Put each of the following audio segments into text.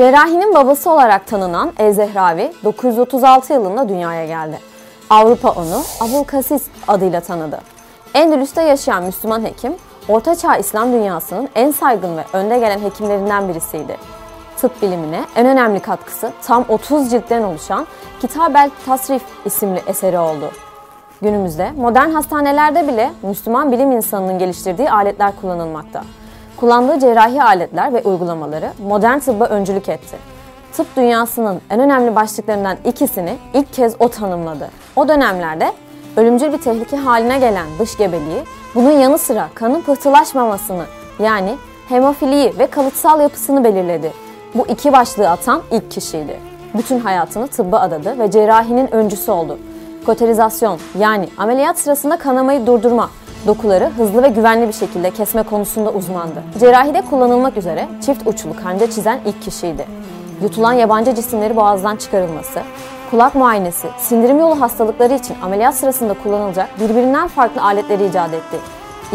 Cerrahinin babası olarak tanınan El-Zehravi 936 yılında dünyaya geldi. Avrupa onu Abulkasis adıyla tanıdı. Endülüs'te yaşayan Müslüman hekim, Ortaçağ İslam dünyasının en saygın ve önde gelen hekimlerinden birisiydi. Tıp bilimine en önemli katkısı tam 30 ciltten oluşan Kitab-el Tasrif isimli eseri oldu. Günümüzde modern hastanelerde bile Müslüman bilim insanının geliştirdiği aletler kullanılmakta. Kullandığı cerrahi aletler ve uygulamaları modern tıbba öncülük etti. Tıp dünyasının en önemli başlıklarından ikisini ilk kez o tanımladı. O dönemlerde ölümcül bir tehlike haline gelen dış gebeliği, bunun yanı sıra kanın pıhtılaşmamasını yani hemofiliyi ve kalıtsal yapısını belirledi. Bu iki başlığı atan ilk kişiydi. Bütün hayatını tıbba adadı ve cerrahinin öncüsü oldu. Koterizasyon yani ameliyat sırasında kanamayı durdurma, dokuları hızlı ve güvenli bir şekilde kesme konusunda uzmandı. Cerrahide kullanılmak üzere çift uçlu kanca çizen ilk kişiydi. Yutulan yabancı cisimleri boğazdan çıkarılması, kulak muayenesi, sindirim yolu hastalıkları için ameliyat sırasında kullanılacak birbirinden farklı aletleri icat etti.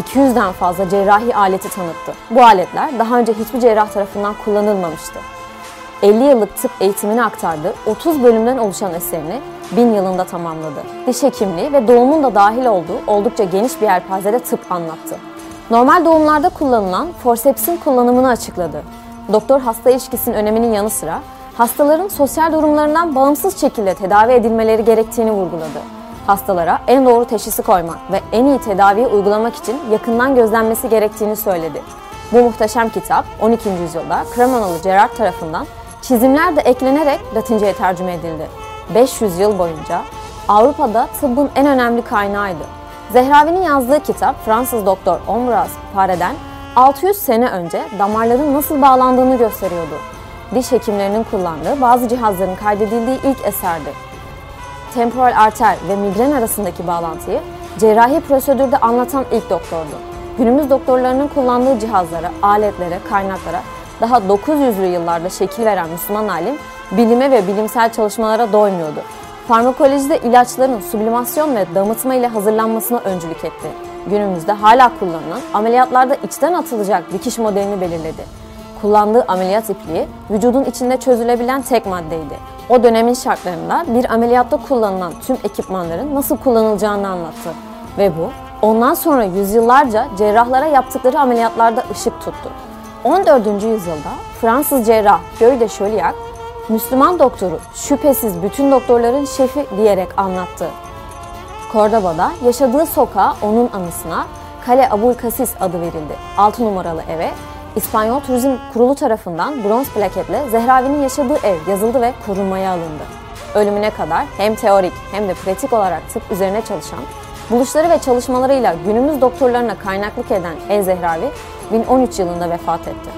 200'den fazla cerrahi aleti tanıttı. Bu aletler daha önce hiçbir cerrah tarafından kullanılmamıştı. 50 yıllık tıp eğitimini aktardığı 30 bölümden oluşan eserini 1000 yılında tamamladı. Diş hekimliği ve doğumun da dahil olduğu oldukça geniş bir yelpazede tıp anlattı. Normal doğumlarda kullanılan forsepsin kullanımını açıkladı. Doktor hasta ilişkisinin öneminin yanı sıra hastaların sosyal durumlarından bağımsız şekilde tedavi edilmeleri gerektiğini vurguladı. Hastalara en doğru teşhisi koymak ve en iyi tedaviyi uygulamak için yakından gözlenmesi gerektiğini söyledi. Bu muhteşem kitap 12. yüzyılda Kremanalı Gerard tarafından çizimler de eklenerek Latince'ye tercüme edildi. 500 yıl boyunca Avrupa'da tıbbın en önemli kaynağıydı. Zehravi'nin yazdığı kitap Fransız doktor Ambroise Pare'den 600 sene önce damarların nasıl bağlandığını gösteriyordu. Diş hekimlerinin kullandığı bazı cihazların kaydedildiği ilk eserdi. Temporal arter ve migren arasındaki bağlantıyı cerrahi prosedürde anlatan ilk doktordu. Günümüz doktorlarının kullandığı cihazlara, aletlere, kaynaklara daha 900'lü yıllarda şekil veren Müslüman alim bilime ve bilimsel çalışmalara doymuyordu. Farmakolojide ilaçların sublimasyon ve damıtma ile hazırlanmasına öncülük etti. Günümüzde hala kullanılan ameliyatlarda içten atılacak dikiş modelini belirledi. Kullandığı ameliyat ipliği vücudun içinde çözülebilen tek maddeydi. O dönemin şartlarında bir ameliyatta kullanılan tüm ekipmanların nasıl kullanılacağını anlattı. Ve bu ondan sonra yüzyıllarca cerrahlara yaptıkları ameliyatlarda ışık tuttu. 14. yüzyılda Fransız cerrah Guy de Chauliac, Müslüman doktoru şüphesiz bütün doktorların şefi diyerek anlattı. Cordoba'da yaşadığı sokağa onun anısına Kale Abul Kasis adı verildi. 6 numaralı eve İspanyol Turizm Kurulu tarafından bronz plaketle Zehravi'nin yaşadığı ev yazıldı ve korunmaya alındı. Ölümüne kadar hem teorik hem de pratik olarak tıp üzerine çalışan, buluşları ve çalışmalarıyla günümüz doktorlarına kaynaklık eden El Zehravi 1013 yılında vefat etti.